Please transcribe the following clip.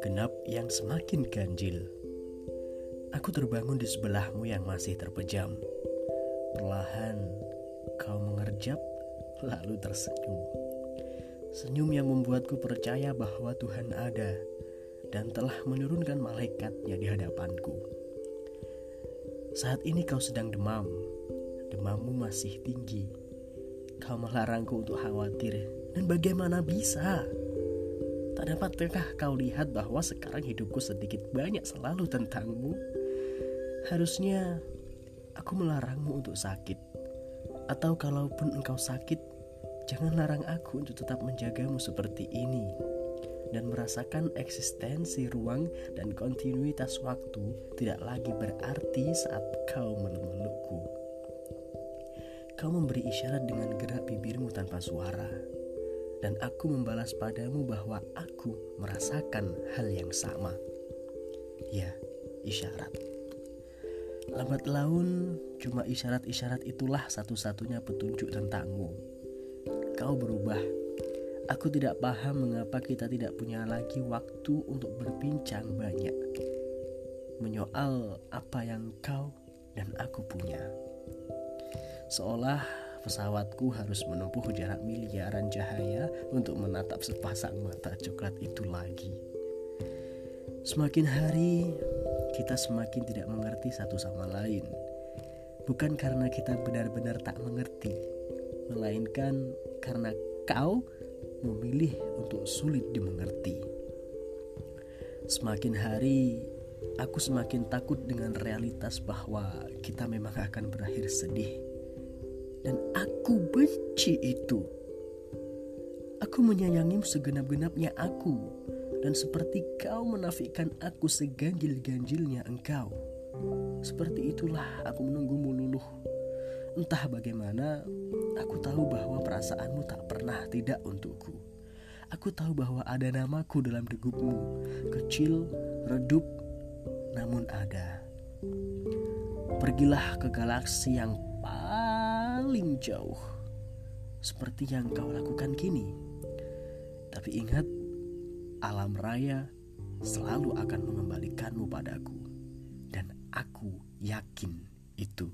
Genap yang semakin ganjil. Aku terbangun di sebelahmu yang masih terpejam. Perlahan kau mengerjap lalu tersenyum. Senyum yang membuatku percaya bahwa Tuhan ada dan telah menurunkan malaikatnya di hadapanku. Saat ini kau sedang demam, demammu masih tinggi. Kau melarangku untuk khawatir, dan bagaimana bisa? Tak dapatkah kau lihat bahwa sekarang hidupku sedikit banyak selalu tentangmu? Harusnya aku melarangmu untuk sakit. Atau kalaupun engkau sakit, jangan larang aku untuk tetap menjagamu seperti ini dan merasakan eksistensi ruang dan kontinuitas waktu tidak lagi berarti saat kau meluk-melukku. Kau memberi isyarat dengan gerak bibirmu tanpa suara, dan aku membalas padamu bahwa aku merasakan hal yang sama. Ya, isyarat. Lambat laun, cuma isyarat-isyarat itulah satu-satunya petunjuk tentangmu. Kau berubah Aku tidak paham mengapa kita tidak punya lagi waktu untuk berbincang banyak menyoal apa yang kau dan aku punya. Seolah pesawatku harus menempuh jarak miliaran cahaya untuk menatap sepasang mata coklat itu lagi. Semakin hari, kita semakin tidak mengerti satu sama lain. Bukan karena kita benar-benar tak mengerti, melainkan karena kau memilih untuk sulit dimengerti. Semakin hari, aku semakin takut dengan realitas bahwa kita memang akan berakhir sedih. Dan aku benci itu. Aku menyayangimu segenap-genapnya aku. Dan seperti kau menafikan aku seganjil-ganjilnya engkau. Seperti itulah aku menunggumu luluh. Entah bagaimana, Aku tahu bahwa perasaanmu tak pernah tidak untukku. Aku tahu bahwa ada namaku dalam degupmu, kecil, redup, namun ada. Pergilah ke galaksi yang paling jauh, seperti yang kau lakukan kini. Tapi ingat, alam raya selalu akan mengembalikanmu padaku, dan aku yakin itu.